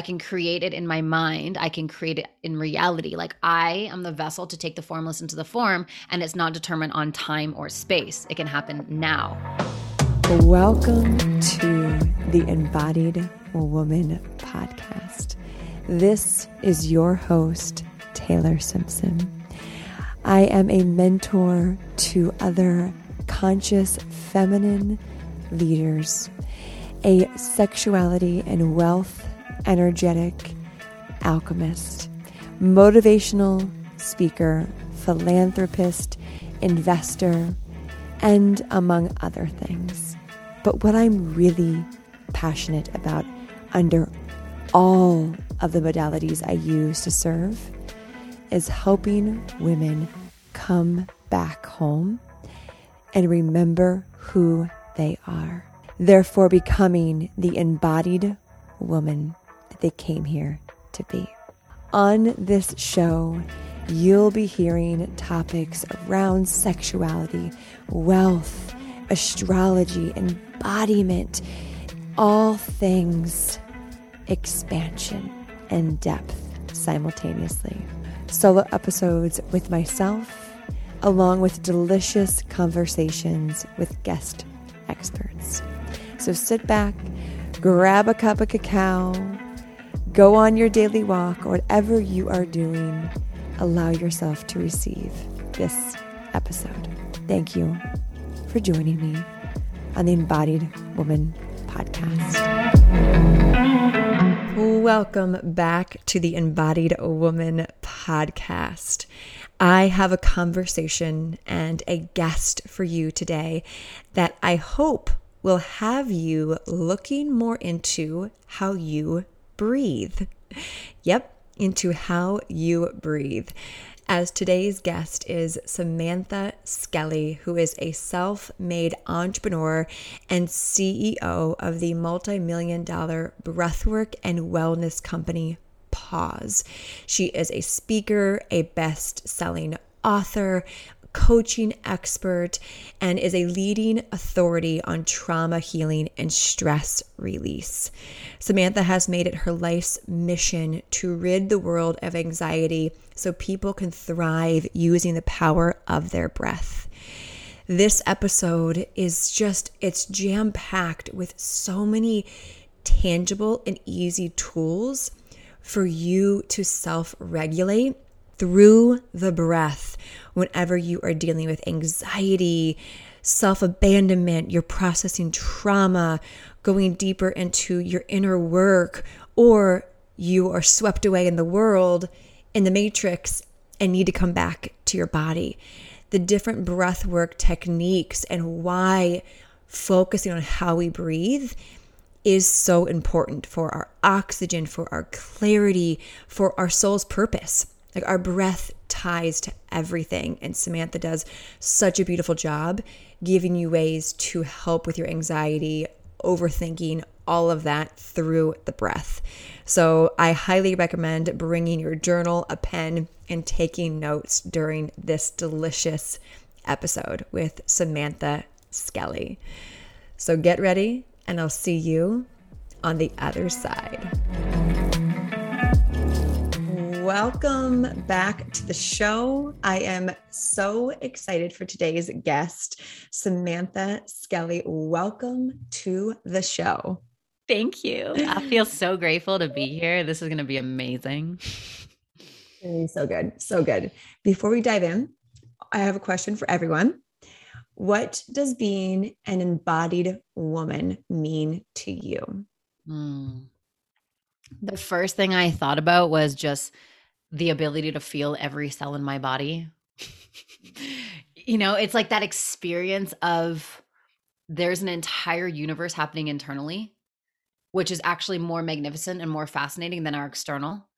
I can create it in my mind, I can create it in reality. Like I am the vessel to take the formless into the form, and it's not determined on time or space. It can happen now. Welcome to the Embodied Woman podcast. This is your host, Taylor Simpson. I am a mentor to other conscious feminine leaders, a sexuality and wealth energetic alchemist, motivational speaker, philanthropist, investor, and among other things. But what I'm really passionate about under all of the modalities I use to serve is helping women come back home and remember who they are. Therefore, becoming the embodied woman they came here to be. On this show, you'll be hearing topics around sexuality, wealth, astrology, embodiment, all things expansion and depth simultaneously. Solo episodes with myself, along with delicious conversations with guest experts. So sit back, grab a cup of cacao, go on your daily walk, whatever you are doing, allow yourself to receive this episode. Thank you for joining me on the Embodied Woman podcast. Welcome back to the Embodied Woman podcast. I have a conversation and a guest for you today that I hope will have you looking more into how you breathe. Yep, into how you breathe as today's guest is Samantha Skelly, who is a self made entrepreneur and CEO of the multi million dollar breathwork and wellness company. Pause. She is a speaker, a best selling author, coaching expert, and is a leading authority on trauma healing and stress release. Samantha has made it her life's mission to rid the world of anxiety so people can thrive using the power of their breath. This episode is just, it's jam packed with so many tangible and easy tools for you to self regulate through the breath whenever you are dealing with anxiety, self abandonment, you're processing trauma, going deeper into your inner work, or you are swept away in the world, in the matrix, and need to come back to your body. The different breath work techniques and why focusing on how we breathe is so important for our oxygen, for our clarity, for our soul's purpose. Like our breath ties to everything. And Samantha does such a beautiful job giving you ways to help with your anxiety, overthinking, all of that through the breath. So I highly recommend bringing your journal, a pen, and taking notes during this delicious episode with Samantha Skelly. So get ready, and I'll see you on the other side. Welcome back to the show. I am so excited for today's guest, Samantha Skelly. Welcome to the show. Thank you. I feel so grateful to be here. This is going to be amazing. So good. So good. Before we dive in, I have a question for everyone. What does being an embodied woman mean to you? Mm. The first thing I thought about was just the ability to feel every cell in my body. you know, it's like that experience of there's an entire universe happening internally, which is actually more magnificent and more fascinating than our external.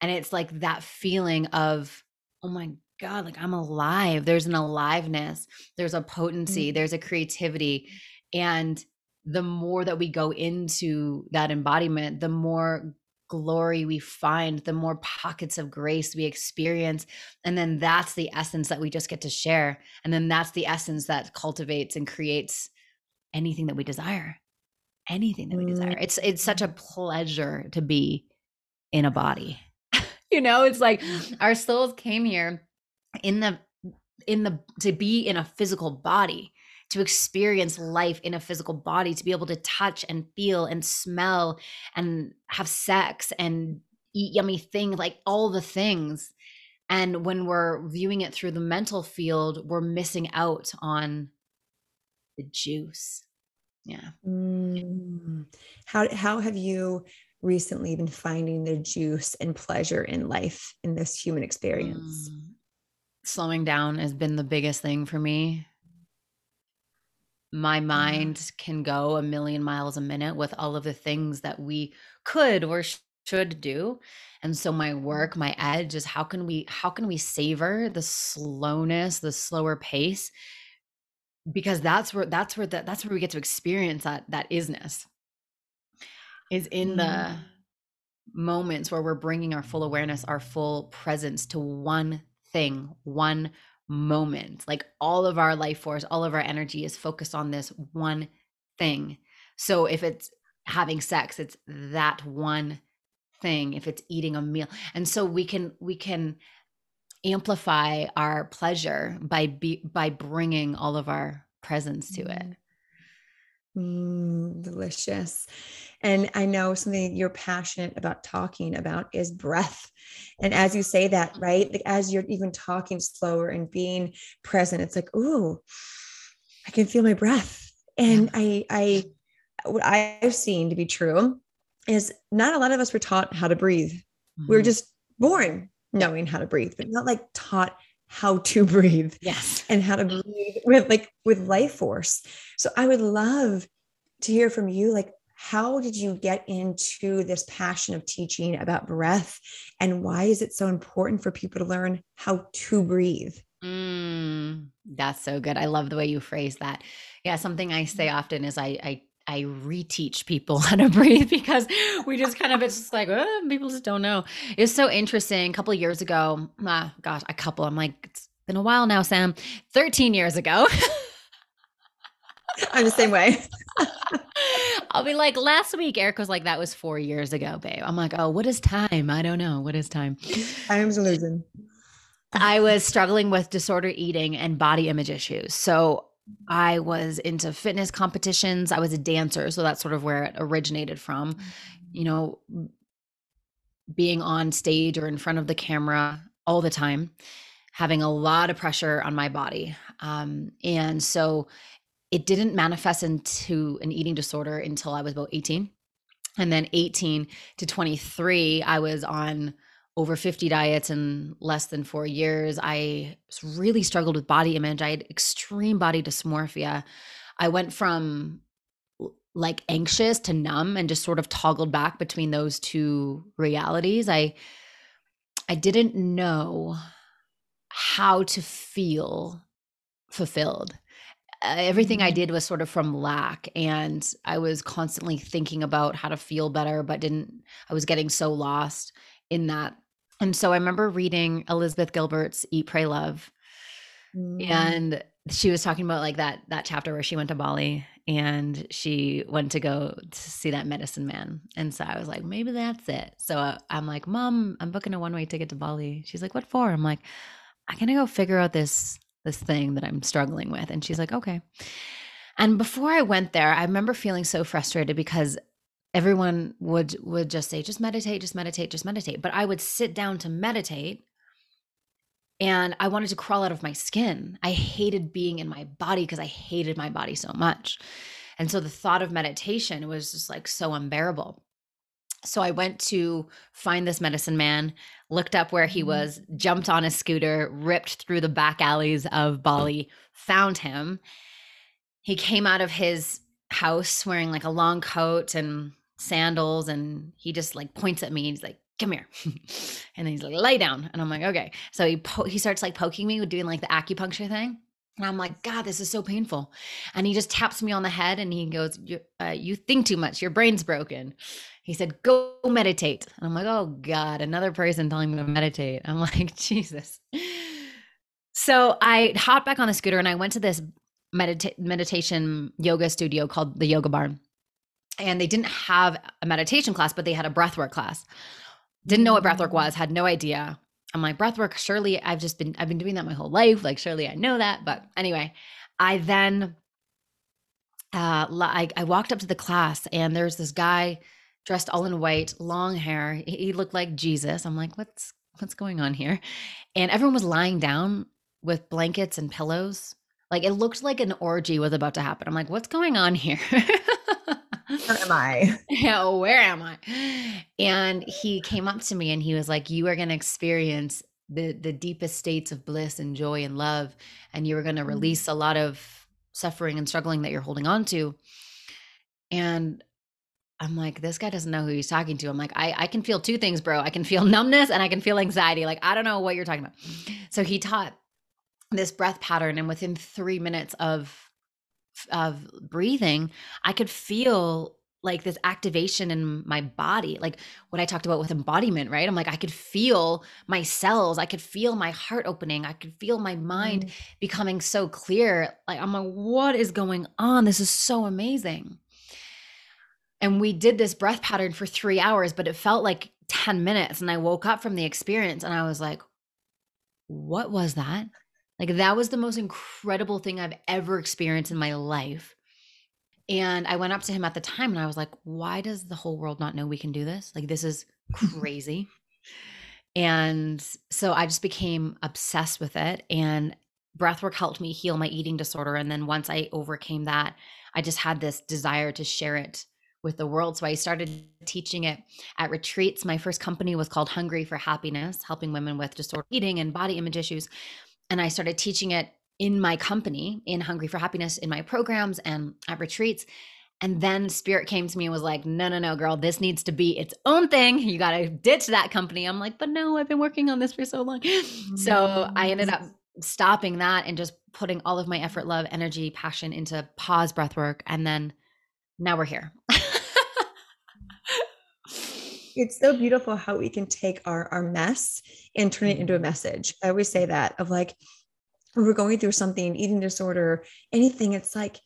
And it's like that feeling of, oh my God, like I'm alive. There's an aliveness, there's a potency, mm-hmm. there's a creativity. And the more that we go into that embodiment, the more glory we find, the more pockets of grace we experience. And then that's the essence that we just get to share. And then that's the essence that cultivates and creates anything that we desire. Anything that we desire. Mm. It's it's such a pleasure to be in a body. you know, it's like mm. our souls came here in the in the to be in a physical body to experience life in a physical body to be able to touch and feel and smell and have sex and eat yummy things like all the things. And when we're viewing it through the mental field we're missing out on the juice. Yeah. Mm. how how have you recently been finding the juice and pleasure in life in this human experience? Mm. Slowing down has been the biggest thing for me. My mind can go a million miles a minute with all of the things that we could or should do. And so my work, my edge is how can we how can we savor the slowness, the slower pace? Because that's where that's where the, that's where we get to experience that that isness. Is in mm. the moments where we're bringing our full awareness, our full presence to one thing, one moment. Like all of our life force, all of our energy is focused on this one thing. So if it's having sex, it's that one thing. If it's eating a meal. And so we can we can amplify our pleasure by be, by bringing all of our presence to it. Mm-hmm. Mm, delicious. And I know something you're passionate about talking about is breath. And as you say that, right, like as you're even talking slower and being present, it's like, ooh, I can feel my breath. And I, I, what I've seen to be true is not a lot of us were taught how to breathe. Mm-hmm. We are just born knowing how to breathe, but not like taught how to breathe. Yes. And how to breathe with like with life force. So I would love to hear from you like how did you get into this passion of teaching about breath and why is it so important for people to learn how to breathe mm, that's so good i love the way you phrase that yeah something i say often is i i I reteach people how to breathe because we just kind of it's just like oh, people just don't know. It's so interesting. A couple of years ago, uh, gosh, a couple. I'm like, it's been a while now, Sam. Thirteen years ago. I'm the same way. I'll be like, last week, Eric was like, that was four years ago, babe. I'm like, oh, what is time? I don't know. What is time? Time's losing. I was struggling with disorder eating and body image issues. So I was into fitness competitions. I was a dancer. So that's sort of where it originated from. You know, being on stage or in front of the camera all the time, having a lot of pressure on my body. Um, and so it didn't manifest into an eating disorder until I was about 18. And then 18 to 23, I was on over 50 diets in less than four years. I really struggled with body image. I had extreme body dysmorphia. I went from like anxious to numb and just sort of toggled back between those two realities. I I didn't know how to feel fulfilled everything I mm-hmm. did was sort of from lack. And I was constantly thinking about how to feel better, but didn't, I was getting so lost in that. And so I remember reading Elizabeth Gilbert's Eat, Pray, Love. Mm. And she was talking about like that that chapter where she went to Bali and she went to go to see that medicine man. And so I was like, maybe that's it. So uh, I'm like, Mom, I'm booking a one way ticket to Bali. She's like, What for? I'm like, I'm gonna go figure out this this thing that I'm struggling with. And she's like, okay. And before I went there, I remember feeling so frustrated because everyone would would just say just meditate just meditate just meditate but i would sit down to meditate and i wanted to crawl out of my skin i hated being in my body because i hated my body so much and so the thought of meditation was just like so unbearable so I went to find this medicine man, looked up where he mm-hmm. was, jumped on a scooter, ripped through the back alleys of Bali, found him. He came out of his house wearing like a long coat and sandals and he just like points at me and he's like come here and he's like lay down and i'm like okay so he po- he starts like poking me with doing like the acupuncture thing and i'm like god this is so painful and he just taps me on the head and he goes you, uh, you think too much your brain's broken he said, go meditate. And I'm like, oh God, another person telling me to meditate. I'm like, Jesus. So I hopped back on the scooter and I went to this medita- meditation yoga studio called the Yoga Barn. And they didn't have a meditation class, but they had a breathwork class. Didn't know what breathwork was, had no idea. I'm like, breathwork, surely I've just been, I've been doing that my whole life. Like, surely I know that. But anyway, I then, uh, I, I walked up to the class and there's this guy dressed all in white, long hair. He looked like Jesus. I'm like, what's, what's going on here? And everyone was lying down with blankets and pillows. Like it looked like an orgy was about to happen. I'm like, what's going on here? where am I? Yeah, where am I? And he came up to me and he was like, You are going to experience the the deepest states of bliss and joy and love, and you are going to mm. release a lot of suffering and struggling that you're holding on to. And I'm like, this guy doesn't know who he's talking to. I'm like, I, I can feel two things, bro. I can feel numbness and I can feel anxiety. Like, I don't know what you're talking about. So he taught this breath pattern, and within three minutes of of breathing, I could feel like this activation in my body like what i talked about with embodiment right? I'm like i could feel my cells i could feel my heart opening i could feel my mind mm. becoming so clear like i'm like what is going on? This is so amazing. And we did this breath pattern for three hours but it felt like 10 minutes and i woke up from the experience and i was like what was that like that was the most incredible thing I've ever experienced in my life. And I went up to him at the time and I was like, why does the whole world not know we can do this? Like, this is crazy. and so I just became obsessed with it. And breathwork helped me heal my eating disorder. And then once I overcame that, I just had this desire to share it with the world. So I started teaching it at retreats. My first company was called Hungry for Happiness, helping women with disordered eating and body image issues and I started teaching it in my company in Hungry for Happiness in my programs and at retreats. And then Spirit came to me and was like, no, no, no, girl, this needs to be its own thing. You got to ditch that company. I'm like, but no, I've been working on this for so long. So I mm. ended up stopping that and just putting all of my effort, love, energy, passion into pause breath work. And then now we're here. It's so beautiful how we can take our our mess and turn it into a message. I always say that of like when we're going through something, eating disorder, anything, it's like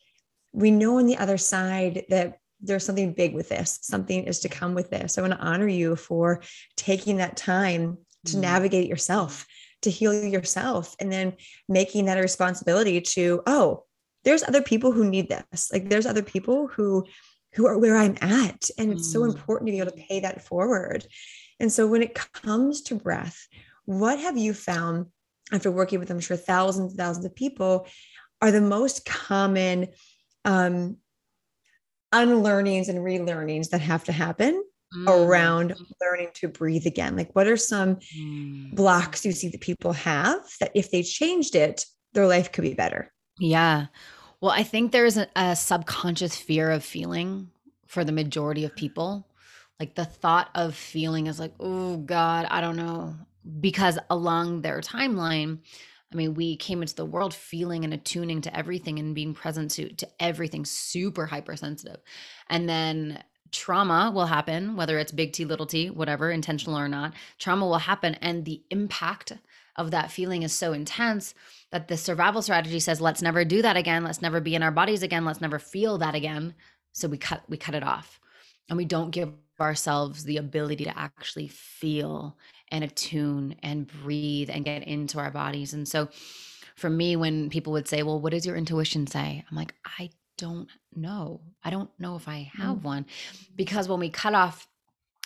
we know on the other side that there's something big with this, something is to come with this. I want to honor you for taking that time to mm. navigate yourself, to heal yourself, and then making that a responsibility to, oh, there's other people who need this. Like there's other people who who are where I'm at. And it's mm. so important to be able to pay that forward. And so when it comes to breath, what have you found after working with, I'm sure, thousands and thousands of people are the most common um, unlearnings and relearnings that have to happen mm. around learning to breathe again? Like, what are some mm. blocks you see that people have that if they changed it, their life could be better? Yeah. Well, I think there's a, a subconscious fear of feeling for the majority of people. Like the thought of feeling is like, oh God, I don't know. Because along their timeline, I mean, we came into the world feeling and attuning to everything and being present to, to everything super hypersensitive. And then trauma will happen, whether it's big T, little t, whatever, intentional or not. Trauma will happen. And the impact of that feeling is so intense that the survival strategy says let's never do that again. Let's never be in our bodies again. Let's never feel that again. So we cut we cut it off. And we don't give ourselves the ability to actually feel and attune and breathe and get into our bodies. And so for me when people would say well what does your intuition say? I'm like i don't know. I don't know if i have mm. one. Because when we cut off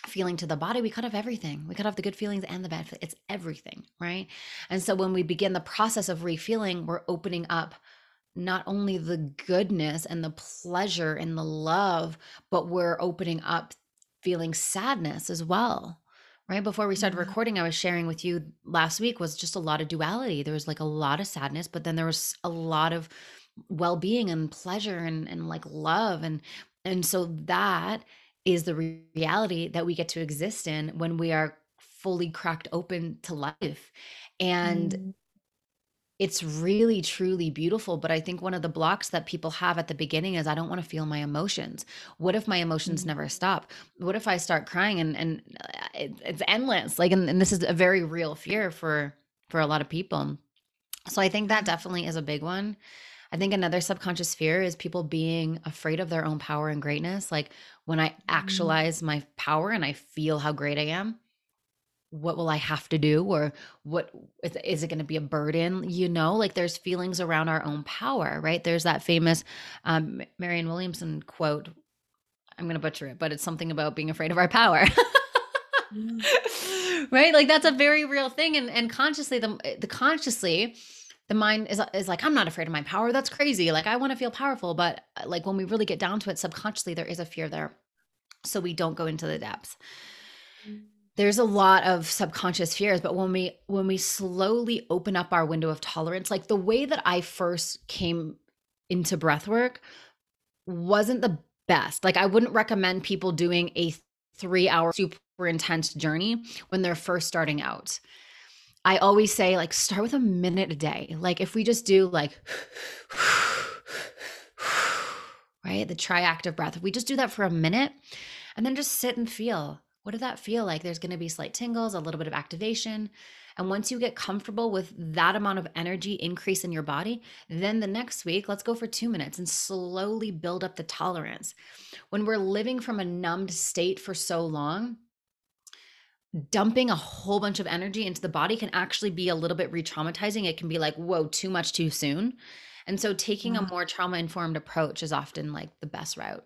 feeling to the body, we cut off everything. We cut off the good feelings and the bad. It's everything, right? And so when we begin the process of refeeling, we're opening up not only the goodness and the pleasure and the love, but we're opening up feeling sadness as well. Right before we started mm-hmm. recording, I was sharing with you last week was just a lot of duality. There was like a lot of sadness, but then there was a lot of well-being and pleasure and, and like love and and so that is the reality that we get to exist in when we are fully cracked open to life. And mm. it's really, truly beautiful. But I think one of the blocks that people have at the beginning is I don't want to feel my emotions. What if my emotions mm. never stop? What if I start crying and, and uh, it, it's endless? Like, and, and this is a very real fear for for a lot of people. So I think that definitely is a big one. I think another subconscious fear is people being afraid of their own power and greatness. Like when I mm. actualize my power and I feel how great I am, what will I have to do or what is, is it going to be a burden? You know, like there's feelings around our own power, right? There's that famous um, Marianne Williamson quote. I'm going to butcher it, but it's something about being afraid of our power. right? Like that's a very real thing. And and consciously, the the consciously, the mind is is like, I'm not afraid of my power. That's crazy. Like I want to feel powerful, but uh, like when we really get down to it, subconsciously there is a fear there. So we don't go into the depths. There's a lot of subconscious fears, but when we when we slowly open up our window of tolerance, like the way that I first came into breath work wasn't the best. Like I wouldn't recommend people doing a 3-hour super intense journey when they're first starting out. I always say, like, start with a minute a day. Like, if we just do like, right, the triactive breath, if we just do that for a minute and then just sit and feel, what did that feel like? There's going to be slight tingles, a little bit of activation. And once you get comfortable with that amount of energy increase in your body, then the next week, let's go for two minutes and slowly build up the tolerance. When we're living from a numbed state for so long, dumping a whole bunch of energy into the body can actually be a little bit re-traumatizing. It can be like, whoa, too much too soon. And so taking a more trauma informed approach is often like the best route.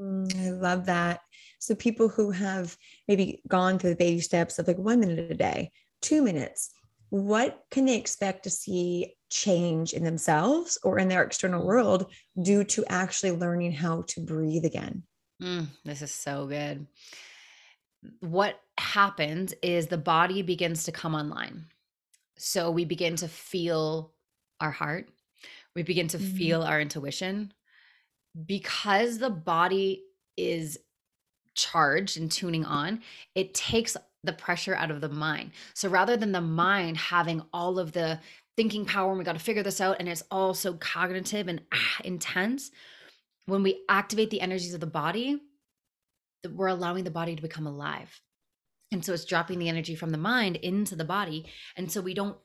Mm, I love that. So people who have maybe gone through the baby steps of like one minute a day, two minutes, what can they expect to see change in themselves or in their external world due to actually learning how to breathe again? Mm, this is so good what happens is the body begins to come online. So we begin to feel our heart, we begin to mm-hmm. feel our intuition. Because the body is charged and tuning on, it takes the pressure out of the mind. So rather than the mind having all of the thinking power and we got to figure this out and it's all so cognitive and ah, intense, when we activate the energies of the body, we're allowing the body to become alive. And so it's dropping the energy from the mind into the body. And so we don't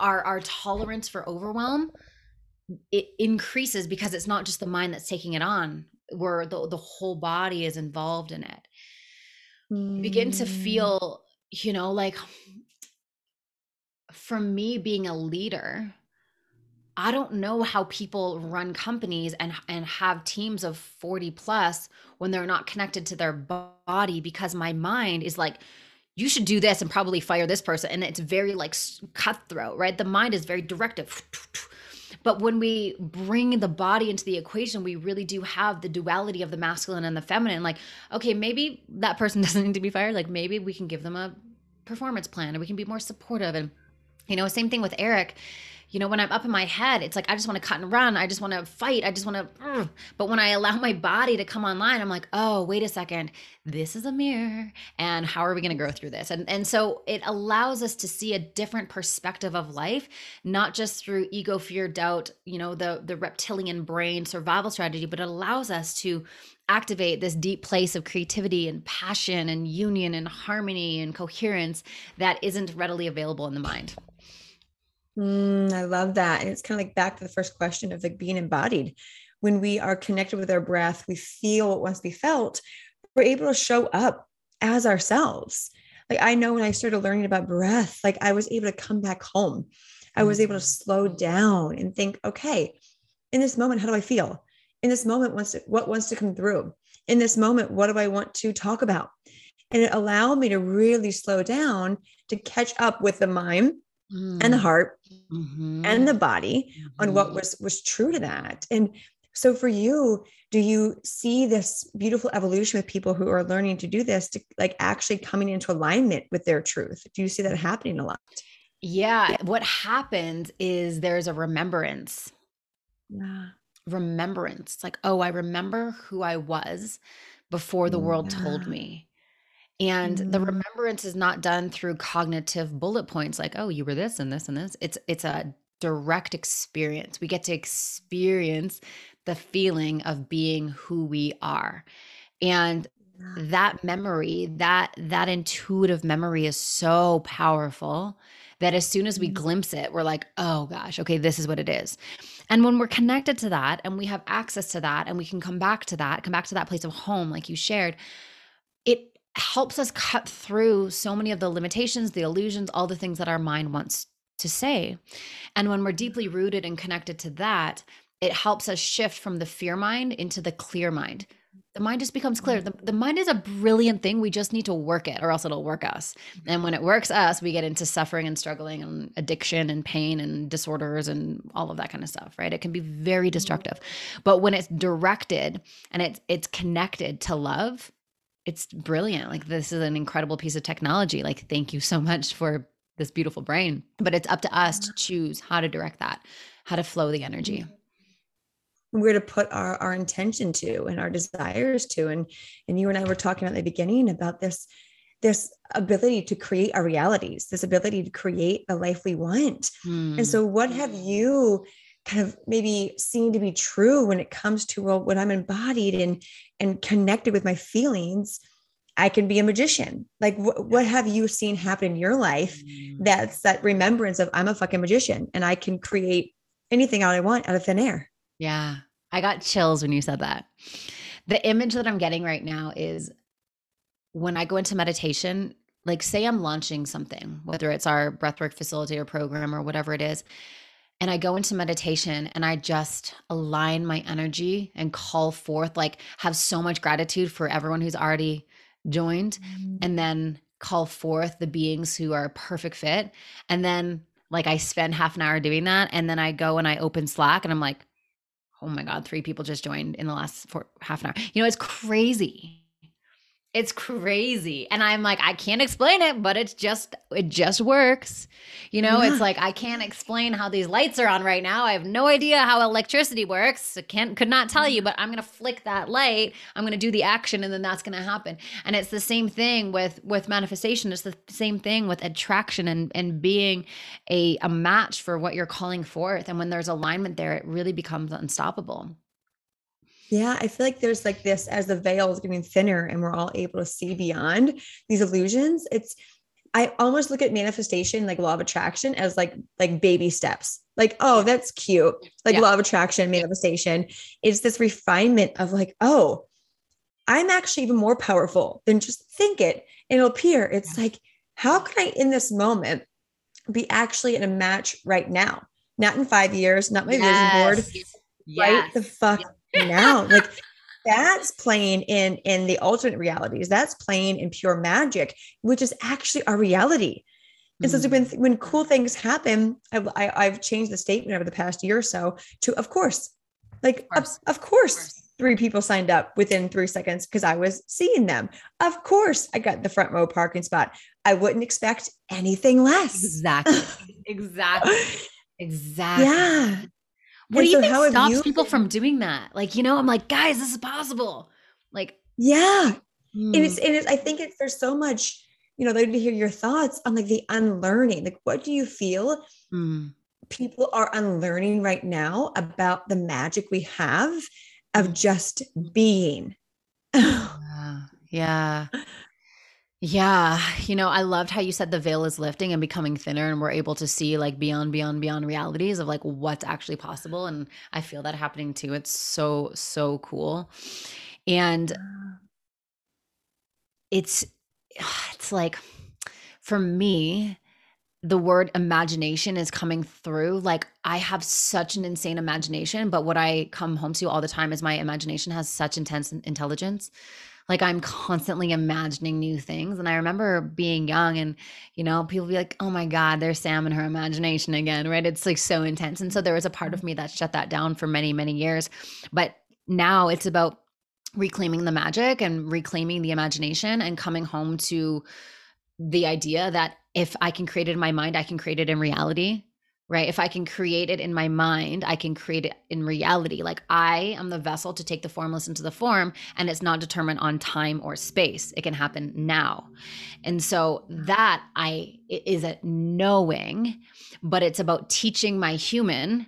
our our tolerance for overwhelm it increases because it's not just the mind that's taking it on where the, the whole body is involved in it mm. begin to mm. feel you know like for me being a leader I don't know how people run companies and and have teams of 40 plus when they're not connected to their body because my mind is like you should do this and probably fire this person and it's very like cutthroat, right? The mind is very directive. But when we bring the body into the equation, we really do have the duality of the masculine and the feminine. Like, okay, maybe that person doesn't need to be fired. Like, maybe we can give them a performance plan and we can be more supportive. And, you know, same thing with Eric you know, when I'm up in my head, it's like I just want to cut and run. I just want to fight. I just want to. Mm. But when I allow my body to come online, I'm like, oh, wait a second. This is a mirror, and how are we going to grow through this? And and so it allows us to see a different perspective of life, not just through ego, fear, doubt. You know, the the reptilian brain survival strategy, but it allows us to activate this deep place of creativity and passion and union and harmony and coherence that isn't readily available in the mind. Mm, I love that. And it's kind of like back to the first question of like being embodied. When we are connected with our breath, we feel what wants to be felt, we're able to show up as ourselves. Like I know when I started learning about breath, like I was able to come back home. I was able to mm. slow down and think, okay, in this moment, how do I feel? In this moment, what's to, what wants to come through? In this moment, what do I want to talk about? And it allowed me to really slow down to catch up with the mind mm. and the heart mm-hmm. and the body mm-hmm. on what mm-hmm. was was true to that and so for you do you see this beautiful evolution with people who are learning to do this to like actually coming into alignment with their truth do you see that happening a lot yeah, what happens is there's a remembrance yeah remembrance It's like oh i remember who i was before the world yeah. told me and mm-hmm. the remembrance is not done through cognitive bullet points like oh you were this and this and this. It's it's a direct experience. We get to experience the feeling of being who we are. And that memory that that intuitive memory is so powerful that as soon as we mm-hmm. glimpse it we're like oh gosh okay this is what it is. And when we're connected to that and we have access to that and we can come back to that come back to that place of home like you shared helps us cut through so many of the limitations, the illusions, all the things that our mind wants to say. And when we're deeply rooted and connected to that, it helps us shift from the fear mind into the clear mind. The mind just becomes clear. The, the mind is a brilliant thing. We just need to work it or else it'll work us. And when it works us, we get into suffering and struggling and addiction and pain and disorders and all of that kind of stuff, right? It can be very mm-hmm. destructive. But when it's directed and it's it's connected to love, it's brilliant. Like this is an incredible piece of technology. Like thank you so much for this beautiful brain. But it's up to us to choose how to direct that, how to flow the energy where to put our, our intention to and our desires to and and you and i were talking at the beginning about this this ability to create our realities this ability to create the life we want hmm. and so what have you kind of maybe seen to be true when it comes to well when i'm embodied and and connected with my feelings i can be a magician like wh- what have you seen happen in your life hmm. that's that remembrance of i'm a fucking magician and i can create anything out i want out of thin air yeah. I got chills when you said that. The image that I'm getting right now is when I go into meditation, like say I'm launching something, whether it's our breathwork facilitator program or whatever it is, and I go into meditation and I just align my energy and call forth, like have so much gratitude for everyone who's already joined, mm-hmm. and then call forth the beings who are a perfect fit. And then like I spend half an hour doing that. And then I go and I open Slack and I'm like, oh my god three people just joined in the last four, half an hour you know it's crazy it's crazy. And I'm like, I can't explain it, but it's just, it just works. You know, yeah. it's like, I can't explain how these lights are on right now. I have no idea how electricity works. I can't, could not tell you, mm-hmm. but I'm going to flick that light. I'm going to do the action and then that's going to happen. And it's the same thing with, with manifestation. It's the same thing with attraction and, and being a, a match for what you're calling forth. And when there's alignment there, it really becomes unstoppable. Yeah, I feel like there's like this as the veil is getting thinner and we're all able to see beyond these illusions. It's I almost look at manifestation like law of attraction as like like baby steps. Like, oh, that's cute. Like yeah. law of attraction, manifestation. It's this refinement of like, oh, I'm actually even more powerful than just think it and it'll appear. It's yeah. like, how can I in this moment be actually in a match right now? Not in five years, not my yes. vision board. Yes. Right the fuck now. Like that's playing in in the alternate realities. That's playing in pure magic, which is actually our reality. And so when mm. when cool things happen, I've, I, have i have changed the statement over the past year or so to of course, like of course, of, of course, of course. three people signed up within three seconds because I was seeing them. Of course, I got the front row parking spot. I wouldn't expect anything less. Exactly. exactly. Exactly. Yeah. What and do you so think stops you- people from doing that? Like, you know, I'm like, guys, this is possible. Like, yeah. Hmm. And it's, and it's, I think it's, there's so much, you know, to hear your thoughts on like the unlearning. Like, what do you feel hmm. people are unlearning right now about the magic we have of just being? yeah. yeah. Yeah, you know, I loved how you said the veil is lifting and becoming thinner, and we're able to see like beyond, beyond, beyond realities of like what's actually possible. And I feel that happening too. It's so, so cool. And it's, it's like for me, the word imagination is coming through. Like I have such an insane imagination, but what I come home to all the time is my imagination has such intense intelligence like I'm constantly imagining new things. And I remember being young and, you know, people be like, oh my God, there's Sam and her imagination again, right? It's like so intense. And so there was a part of mm-hmm. me that shut that down for many, many years. But now it's about reclaiming the magic and reclaiming the imagination and coming home to the idea that if I can create it in my mind, I can create it in reality right? If I can create it in my mind, I can create it in reality. Like I am the vessel to take the formless into the form, and it's not determined on time or space. It can happen now. And so that I is a knowing, but it's about teaching my human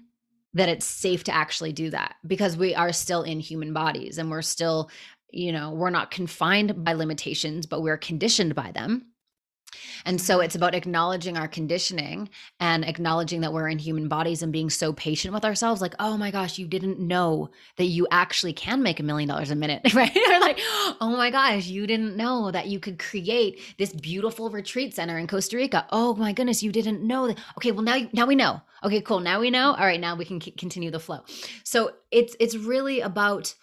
that it's safe to actually do that because we are still in human bodies and we're still, you know, we're not confined by limitations, but we're conditioned by them And so it's about acknowledging our conditioning and acknowledging that we're in human bodies and being so patient with ourselves. Like, oh my gosh, you didn't know that you actually can make a million dollars a minute, right? or like, oh my gosh, you didn't know that you could create this beautiful retreat center in Costa Rica. Oh my goodness, you didn't know that. Okay, well now now we know. Okay, cool. Now we know. All right, now we can c- continue the flow. So it's it's really about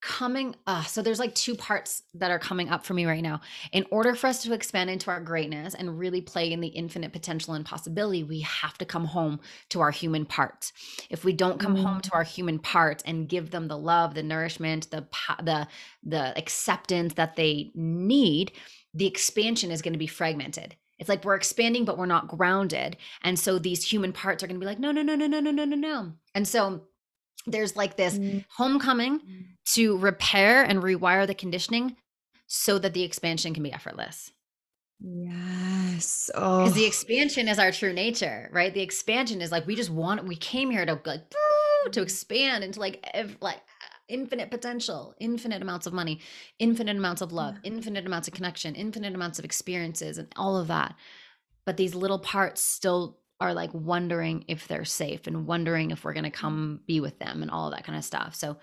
coming uh so there's like two parts that are coming up for me right now. In order for us to expand into our greatness and really play in the infinite potential and possibility we have to come home to our human parts if we don't come mm-hmm. home to our human parts and give them the love the nourishment the the the acceptance that they need the expansion is going to be fragmented. It's like we're expanding but we're not grounded. And so these human parts are going to be like no no no no no no no no no. And so there's like this mm. homecoming mm. to repair and rewire the conditioning so that the expansion can be effortless. Yes. Oh. Because the expansion is our true nature, right? The expansion is like we just want we came here to like to expand into like ev- like infinite potential, infinite amounts of money, infinite amounts of love, yeah. infinite amounts of connection, infinite amounts of experiences and all of that. But these little parts still are like wondering if they're safe and wondering if we're going to come be with them and all that kind of stuff. So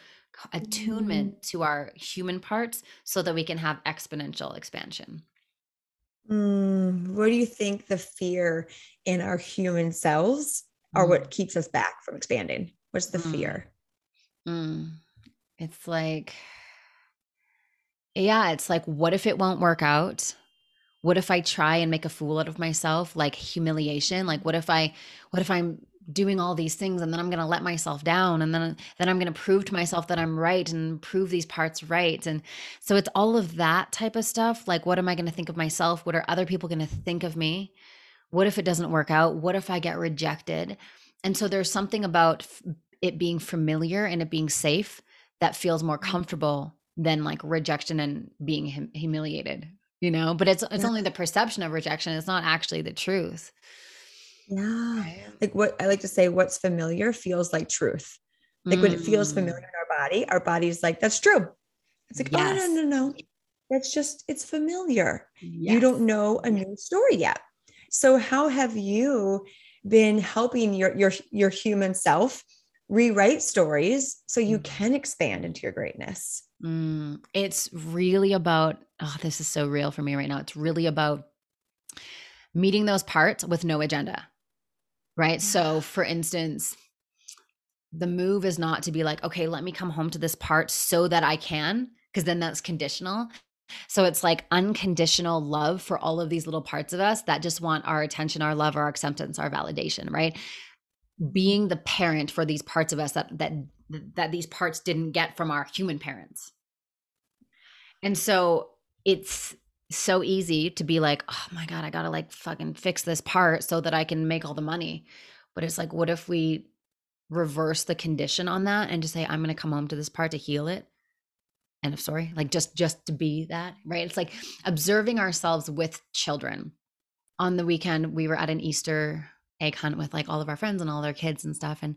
attunement mm. to our human parts so that we can have exponential expansion. Mm, what do you think the fear in our human selves are mm. what keeps us back from expanding? What's the fear? Mm. Mm. It's like, yeah, it's like, what if it won't work out? What if i try and make a fool out of myself? Like humiliation like what if i what if i'm doing all these things and then i'm going to let myself down and then then i'm going to prove to myself that i'm right and prove these parts right? And so it's all of that type of stuff. Like what am i going to think of myself? What are other people going to think of me? What if it doesn't work out? What if i get rejected? And so there's something about it being familiar and it being safe that feels more mm. comfortable than like rejection and being hum- humiliated you know but it's it's yeah. only the perception of rejection it's not actually the truth yeah like what i like to say what's familiar feels like truth like mm. when it feels familiar mm. in our body our body's like that's true it's like yes. oh no no no no that's just it's familiar yes. you don't know a new story yet so how have you been helping your your your human self rewrite stories so you mm. can expand into your greatness Mm, it's really about, oh, this is so real for me right now. It's really about meeting those parts with no agenda, right? So, for instance, the move is not to be like, okay, let me come home to this part so that I can, because then that's conditional. So it's like unconditional love for all of these little parts of us that just want our attention, our love, our acceptance, our validation, right? Being the parent for these parts of us that that that these parts didn't get from our human parents. And so it's so easy to be like, oh my God, I gotta like fucking fix this part so that I can make all the money. But it's like, what if we reverse the condition on that and just say, I'm gonna come home to this part to heal it? End of story. Like just just to be that, right? It's like observing ourselves with children. On the weekend, we were at an Easter egg hunt with like all of our friends and all their kids and stuff. And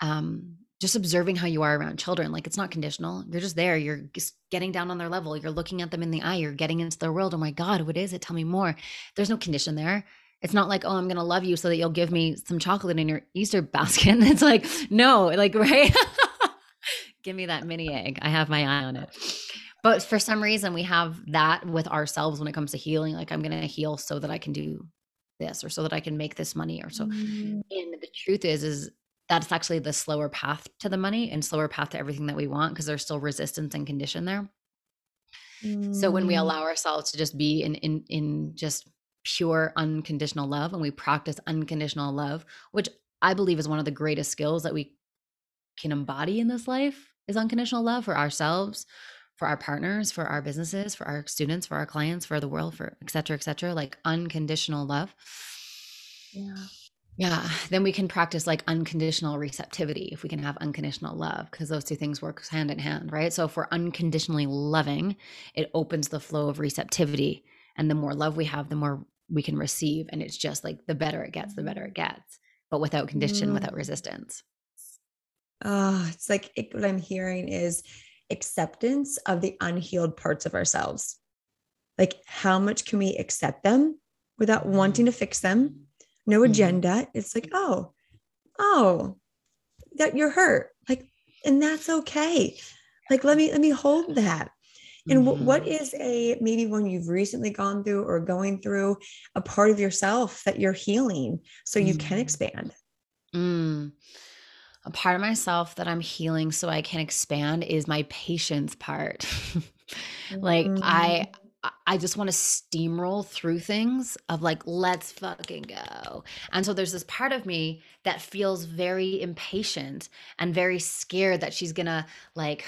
um just observing how you are around children like it's not conditional. You're just there. You're just getting down on their level. You're looking at them in the eye. You're getting into their world. Oh my god what is it? Tell me more. There's no condition there. It's not like oh i'm gonna love you so that you'll give me some chocolate in your easter basket. It's like no like right? Give me that mini egg. I have my eye on it. But for some reason we have that with ourselves when it comes to healing. Like i'm gonna heal so that i can do this or so that i can make this money or so. Mm. and the truth is is that's actually the slower path to the money and slower path to everything that we want because there's still resistance and condition there. Mm. So when we mm. allow ourselves to just be in in in just pure unconditional love and we practice unconditional love, which I believe is one of the greatest skills that we can embody in this life is unconditional love for ourselves, for our partners, for our businesses, for our students, for our clients, for the world, for et cetera, et cetera, like unconditional love. Yeah. Yeah, then we can practice like unconditional receptivity if we can have unconditional love because those two things work hand in hand, right? So if we're unconditionally loving, it opens the flow of receptivity and the more love we have, the more we can receive and it's just like the better it gets, the better it gets, but without condition, mm. without resistance. Oh, it's like it, what I'm hearing is acceptance of the unhealed parts of ourselves. Like how much can we accept them without wanting to fix them, no Mhm. agenda. It's like, oh, oh, that you're hurt. Like, and that's okay. Like, let me let me hold that. And wh- what is a maybe one you've recently gone through or going through a part of yourself that you're healing so you can Mm. expand? Mm. A part of myself that I'm healing so I can expand is my patience part. like Mm. I I- just want to steamroll through things of like let's fucking go. And so there's this part of me that feels very impatient and very scared that she's going to like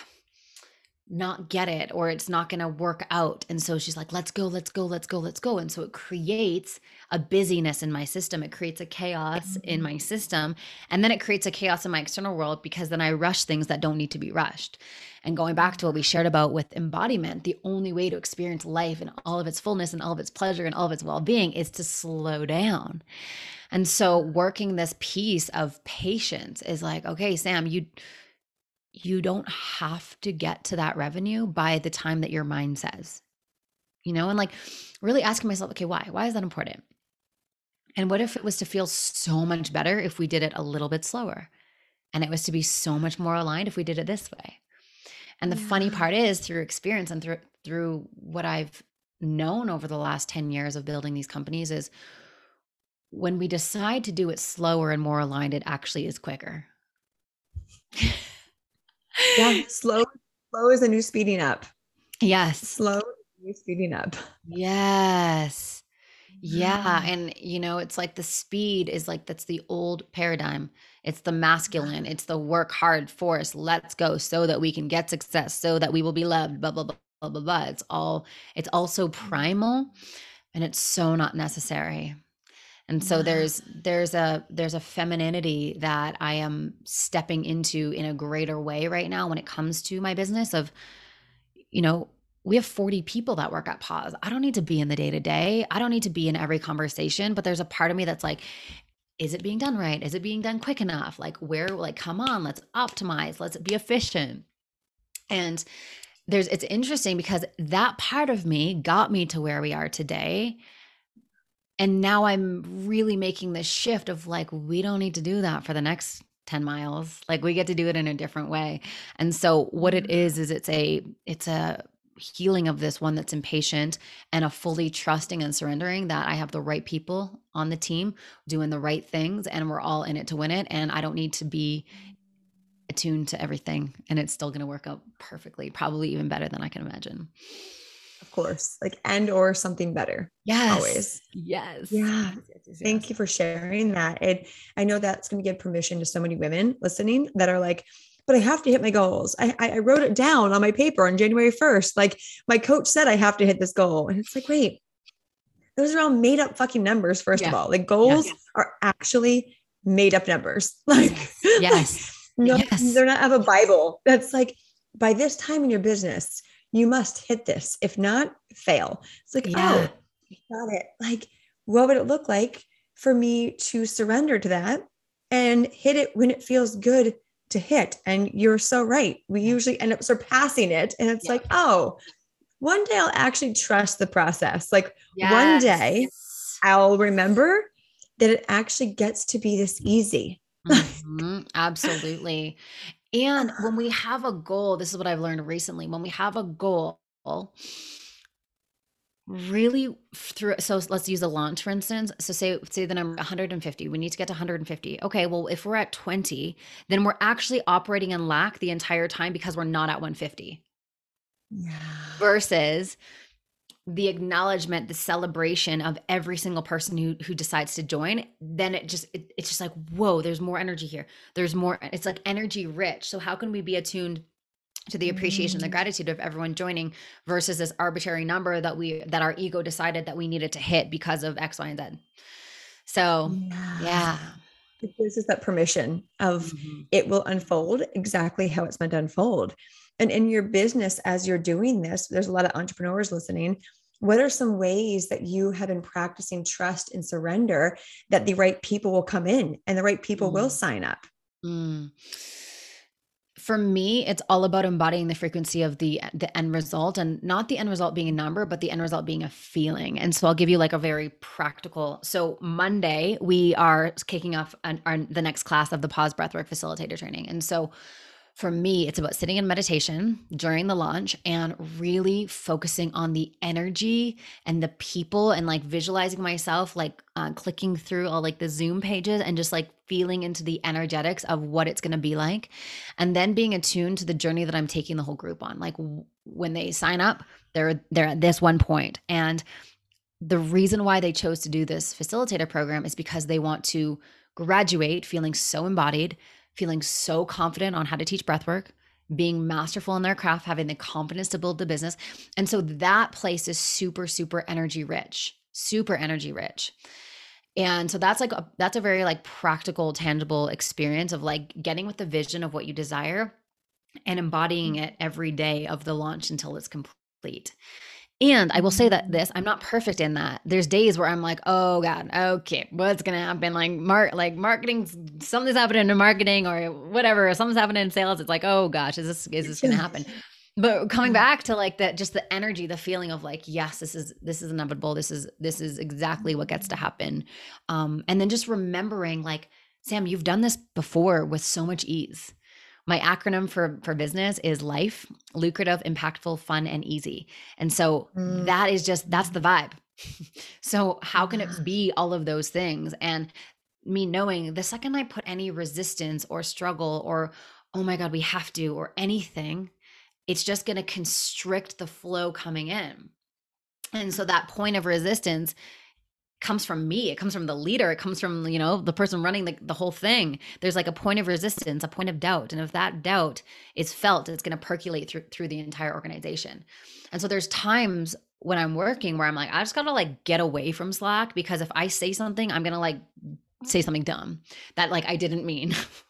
not get it or it's not going to work out. And so she's like, let's go, let's go, let's go, let's go. And so it creates a busyness in my system. It creates a chaos in mm. my system. And then it creates a chaos in my external world because then I rush things that don't need to be rushed. And going back to what we shared about with embodiment, the only way to experience life in all of its fullness and all of its pleasure and all of its well being is to slow down. And so working this piece of patience is like, okay, Sam, you you don't have to get to that revenue by the time that your mind says. You know, and like really asking myself, okay, why? Why is that important? And what if it was to feel so much better if we did it a little bit slower? And it was to be so much more aligned if we did it this way. And the funny part is through experience and through through what I've known over the last 10 years of building these companies is when we decide to do it slower and more aligned, it actually is quicker. Yeah, slow, slow is a new speeding up. Yes. Slow is a new speeding up. Yes. Yeah. Mm-hmm. And, you know, it's like the speed is like that's the old paradigm. It's the masculine, it's the work hard force. Let's go so that we can get success, so that we will be loved, blah, blah, blah, blah, blah, blah. It's all, it's also primal and it's so not necessary. And so there's there's a there's a femininity that I am stepping into in a greater way right now when it comes to my business of you know, we have 40 people that work at Pause. I don't need to be in the day to day. I don't need to be in every conversation, but there's a part of me that's like, is it being done right? Is it being done quick enough? Like, where, like, come on, let's optimize, let's be efficient. And there's, it's interesting because that part of me got me to where we are today. And now I'm really making this shift of like, we don't need to do that for the next 10 miles. Like, we get to do it in a different way. And so what it mm-hmm. is is it's a it's a healing of this one that's impatient and a fully trusting and surrendering that I have the right people on the team doing the right things and we're all in it to win it and I don't need to be attuned to everything and it's still going to work out perfectly, probably even better than I can imagine. Of course, like and or something better. Yes. Always. Yes. Yeah. Yes, Thank you for sharing that. It I know that's going to give permission to so many women listening that are like, but I have to hit my goals. I, I wrote it down on my paper on January 1st. Like my coach said I have to hit this goal. And it's like, wait, those are all made up fucking numbers, first of all. Like goals Yes. are actually made up numbers. Like, Yes. no, Yes. they're not of a Bible. That's like by this time in your business, you must hit this. If not, fail. It's like, oh, Yeah. oh, got it. Like, what would it look like for me to surrender to that and hit it when it feels good to hit? And you're so right. We usually end up surpassing it. And it's Yeah. like, oh, one day I'll actually trust the process. Like one day I'll remember that it actually gets to be this easy. Mhm, absolutely. And when we have a goal, this is what I've learned recently. When we have a goal, really through so let's use a launch for instance. So say say the number 150. We need to get to 150. Okay, well if we're at 20, then we're actually operating in lack the entire time because we're not at 150 Yeah. versus the acknowledgement the celebration of every single person who who decides to join then it just it, it's just like whoa there's more energy here there's more it's like energy rich so how can we be attuned to the appreciation the Mm. gratitude of everyone joining versus this arbitrary number that we that our ego decided that we needed to hit because of x y and z so yeah It gives us that permission of Mhm. it will unfold exactly how it's meant to unfold. And in your business, as you're doing this, there's a lot of entrepreneurs listening. What are some ways that you have been practicing trust and surrender that the right people will come in and the right people will Mm. sign up? Mm. For me it's all about embodying the frequency of the the end result and not the end result being a number but the end result being a feeling. And so i'll give you like a very practical so monday we are kicking off an, our, the next class of the pause breathwork facilitator training. And so for me, it's about sitting in meditation during the launch and really focusing on the energy and the people and like visualizing myself, like uh, clicking through all like the Zoom pages and just like feeling into the energetics of what it's going to be like. And then being attuned to the journey that I'm taking the whole group on. Like w- when they sign up, they're they're at this one point and the reason why they chose to do this facilitator program is because they want to graduate feeling so embodied feeling so confident on how to teach breathwork, being masterful in their craft, having the confidence to build the business. And so that place is super, super energy rich, super energy rich. And so that's like a, that's a very like practical, tangible experience of like getting with the vision of what you desire and embodying mm-hmm. it every day of the launch until it's complete. And I will say that this, I'm not perfect in that. There's days where I'm like, oh God, okay, what's gonna happen? Like mark like marketing, something's happening in marketing or whatever, something's happening in sales. It's like, oh gosh, is this is this gonna happen? But coming back to like that just the energy, the feeling of like, yes, this is this is inevitable. This is this is exactly what gets to happen. Um, and then just remembering like, Sam, you've done this before with so much ease my acronym for for business is life, lucrative, impactful, fun and easy. And so mm. that is just that's the vibe. so how can it be all of those things and me knowing the second I put any resistance or struggle or oh my god, we have to or anything, it's just going to constrict the flow coming in. And so that point of resistance comes from me it comes from the leader it comes from you know the person running the, the whole thing. There's like a point of resistance a point of doubt and if that doubt is felt it's going to percolate through through the entire organization. And so there's times when i'm working where i'm like i just gotta like get away from slack because if i say something i'm gonna like say something dumb that like i didn't mean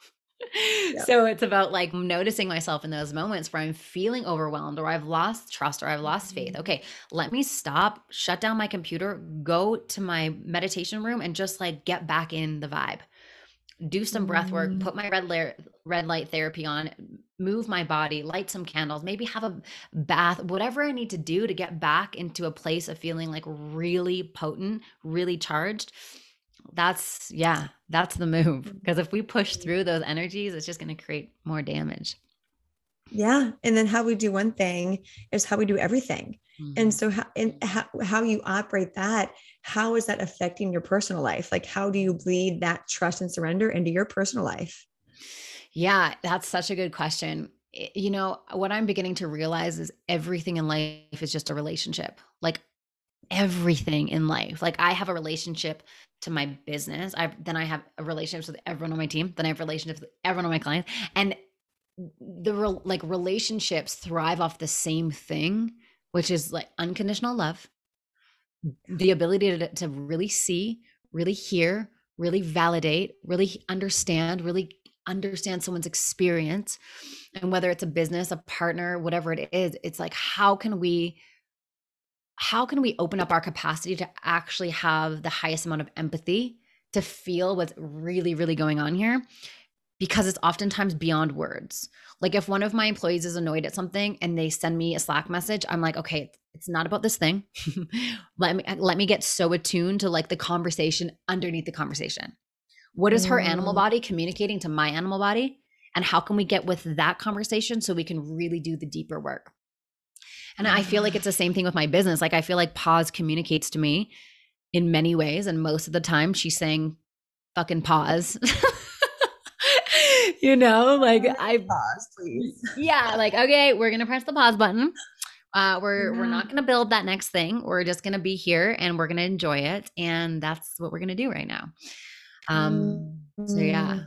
So it's about like noticing myself in those moments where I'm feeling overwhelmed or I've lost trust or I've lost faith. Mm-hmm. Okay, let me stop, shut down my computer, go to my meditation room and just like get back in the vibe. Do some breath work, mm. put my red layer, red light therapy on, move my body, light some candles, maybe have a bath, whatever I need to do to get back into a place of feeling like really potent, really charged that's yeah that's the move. Because if we push through those energies it's just going to create more damage. Yeah and then how we do one thing is how we do everything. Mm-hmm. and so how and how, how you operate that how is that affecting your personal life? Like how do you bleed that trust and surrender into your personal life? Yeah that's such a good question. You know what i'm beginning to realize is everything in life is just a relationship. Like everything in life like i have a relationship to my business. I then I have a relationships with everyone on my team. Then I have relationships with everyone on my clients, and the real like relationships thrive off the same thing, which is like unconditional love, the ability to, to really see, really hear, really validate, really understand, really understand someone's experience, and whether it's a business, a partner, whatever it is, it's like how can we how can we open up our capacity to actually have the highest amount of empathy to feel what's really, really going on here? Because it's oftentimes beyond words. Like if one of my employees is annoyed at something and they send me a Slack message, I'm like, okay, it's not about this thing. let me let me get so attuned to like the conversation underneath the conversation. What is her mm. animal body communicating to my animal body? And how can we get with that conversation so we can really do the deeper work? And I feel like it's the same thing with my business. Like I feel like pause communicates to me in many ways. And most of the time she's saying fucking pause. you know, like I pause, please. Yeah, like, okay, we're gonna press the pause button. Uh, we're yeah. we're not gonna build that next thing. We're just gonna be here and we're gonna enjoy it. And that's what we're gonna do right now. Um, so yeah.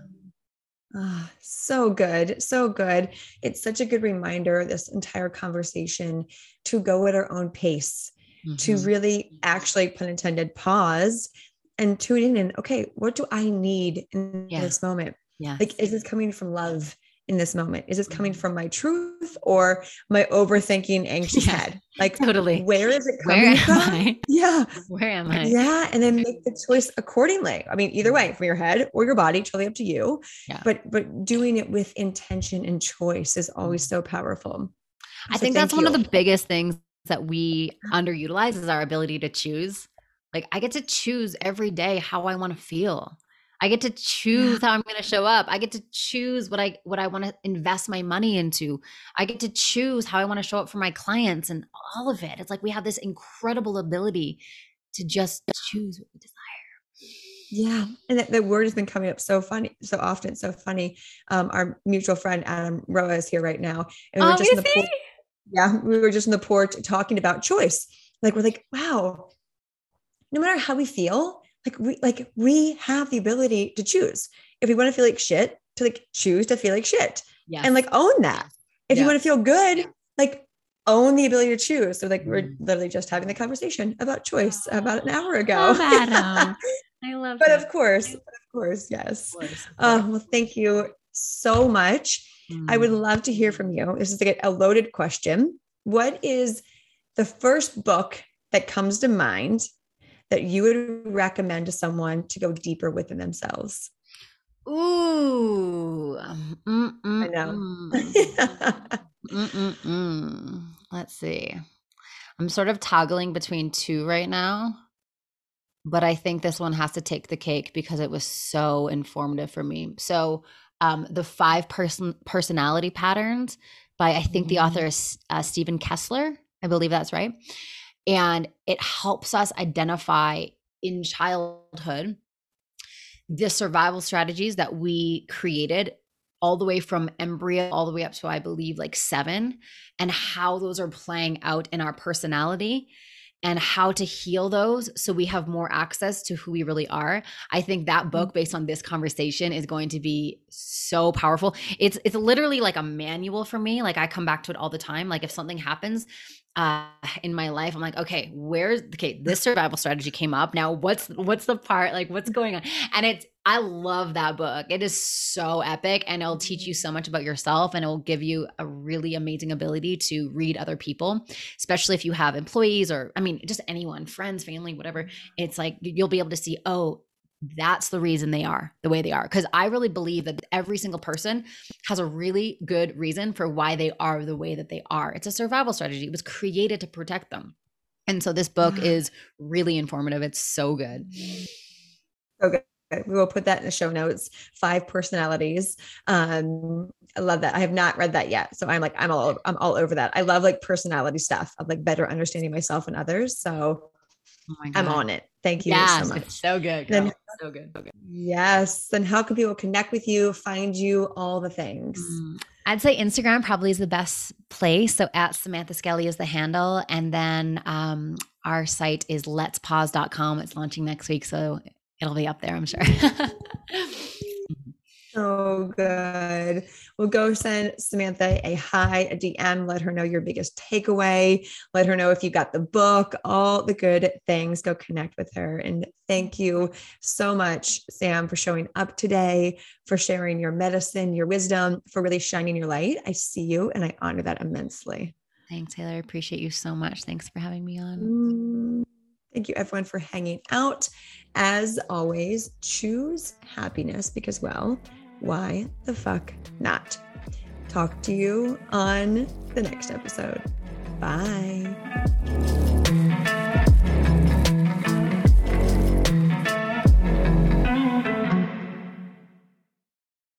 Oh, so good. So good. It's such a good reminder, this entire conversation, to go at our own pace, mm-hmm. to really actually, pun intended, pause and tune in and, okay, what do I need in yeah. this moment? Yeah. Like, is this coming from love? In this moment? Is this coming mm-hmm. from my truth or my overthinking, anxious yeah, head? Like, totally. Where is it coming where from? I? Yeah. Where am I? Yeah. And then make the choice accordingly. I mean, either way, mm-hmm. from your head or your body, totally up to you. Yeah. But but doing it with intention and choice is always so powerful. I think that's you. one of the biggest things that we underutilize is our ability to choose. Like I get to choose every day how I want to feel. I get to choose yeah. how I'm going to show up. I get to choose what I what I want to invest my money into. I get to choose how I want to show up for my clients and all of it. It's like we have this incredible ability to just choose what we desire. Yeah, and the, the word has been coming up so funny, so often, so funny. Um, our mutual friend Adam Roa is here right now, and we are oh, just in the. Yeah, we were just in the port talking about choice. Like we're like, wow, no matter how we feel, like we like we have the ability to choose. If we want to feel like shit, to like choose to feel like shit. Yeah. And like own that. If you want to feel good, like own the ability to choose. So like we're mm. literally just having the conversation about choice about an hour ago. I love But that. of course, of course, yes. Of course, of course. Uh, well, thank you so much. Mm. I would mm. love to hear from you. This is like a loaded question. What is the first book that comes to mind that you would recommend to someone to go deeper within themselves? Ooh, mm, I know. Let's see. I'm sort of toggling between two right now, but I think this one has to take the cake because it was so informative for me. So, um, the five person personality patterns by I think the mm-hmm. author is uh, Steven Kessler. I believe that's right and it helps us identify in childhood the survival strategies that we created all the way from embryo all the way up to i believe like 7 and how those are playing out in our personality and how to heal those so we have more access to who we really are. I think that book mm-hmm. based on this conversation is going to be so powerful. It's it's literally like a manual for me. Like I come back to it all the time. Like if something happens uh in my life, I'm like, okay, where's okay, this survival strategy came up. Now what's what's the part like what's mm-hmm. going on? And it's I love that book. It is so epic and it'll teach mm-hmm. you so much about yourself and it will give you a really amazing ability to read other people, especially if you have employees or, I mean, just anyone, friends, family, whatever. Mm-hmm. It's like you'll be able to see, oh, that's the reason they are the way they are. Because I really believe that every single person has a really good reason for why they are the way that they are. It's a survival strategy, it was created to protect them. And so this book is really informative. It's so good. Okay we will put that in the show notes. Five personalities. Um, I love that. I have not read that yet, so I'm like, I'm all, I'm all over that. I love like personality stuff. of like better understanding myself and others. So oh I'm on it. Thank you yes, so much. so good. Then, so good. So good. Yes. Then how can people connect with you, find you, all the things? Mm. I'd say Instagram probably is the best place. So at Samantha Skelly is the handle. And then um, our site is letspause.com. It's launching next week. So it'll be up there, I'm sure. so good. We'll go send Samantha a hi, a DM, let her know your biggest takeaway, let her know if you got the book, all the good things. Go connect with her. And thank you so much, Sam, for showing up today, for sharing your medicine, your wisdom, for really shining your light. I see you and I honor that immensely. Thanks, Taylor. I appreciate you so much. Thanks for having me on. Mm, thank you, everyone, for hanging out. As always, choose happiness because, well, why the fuck not? Talk to you on the next episode. Bye.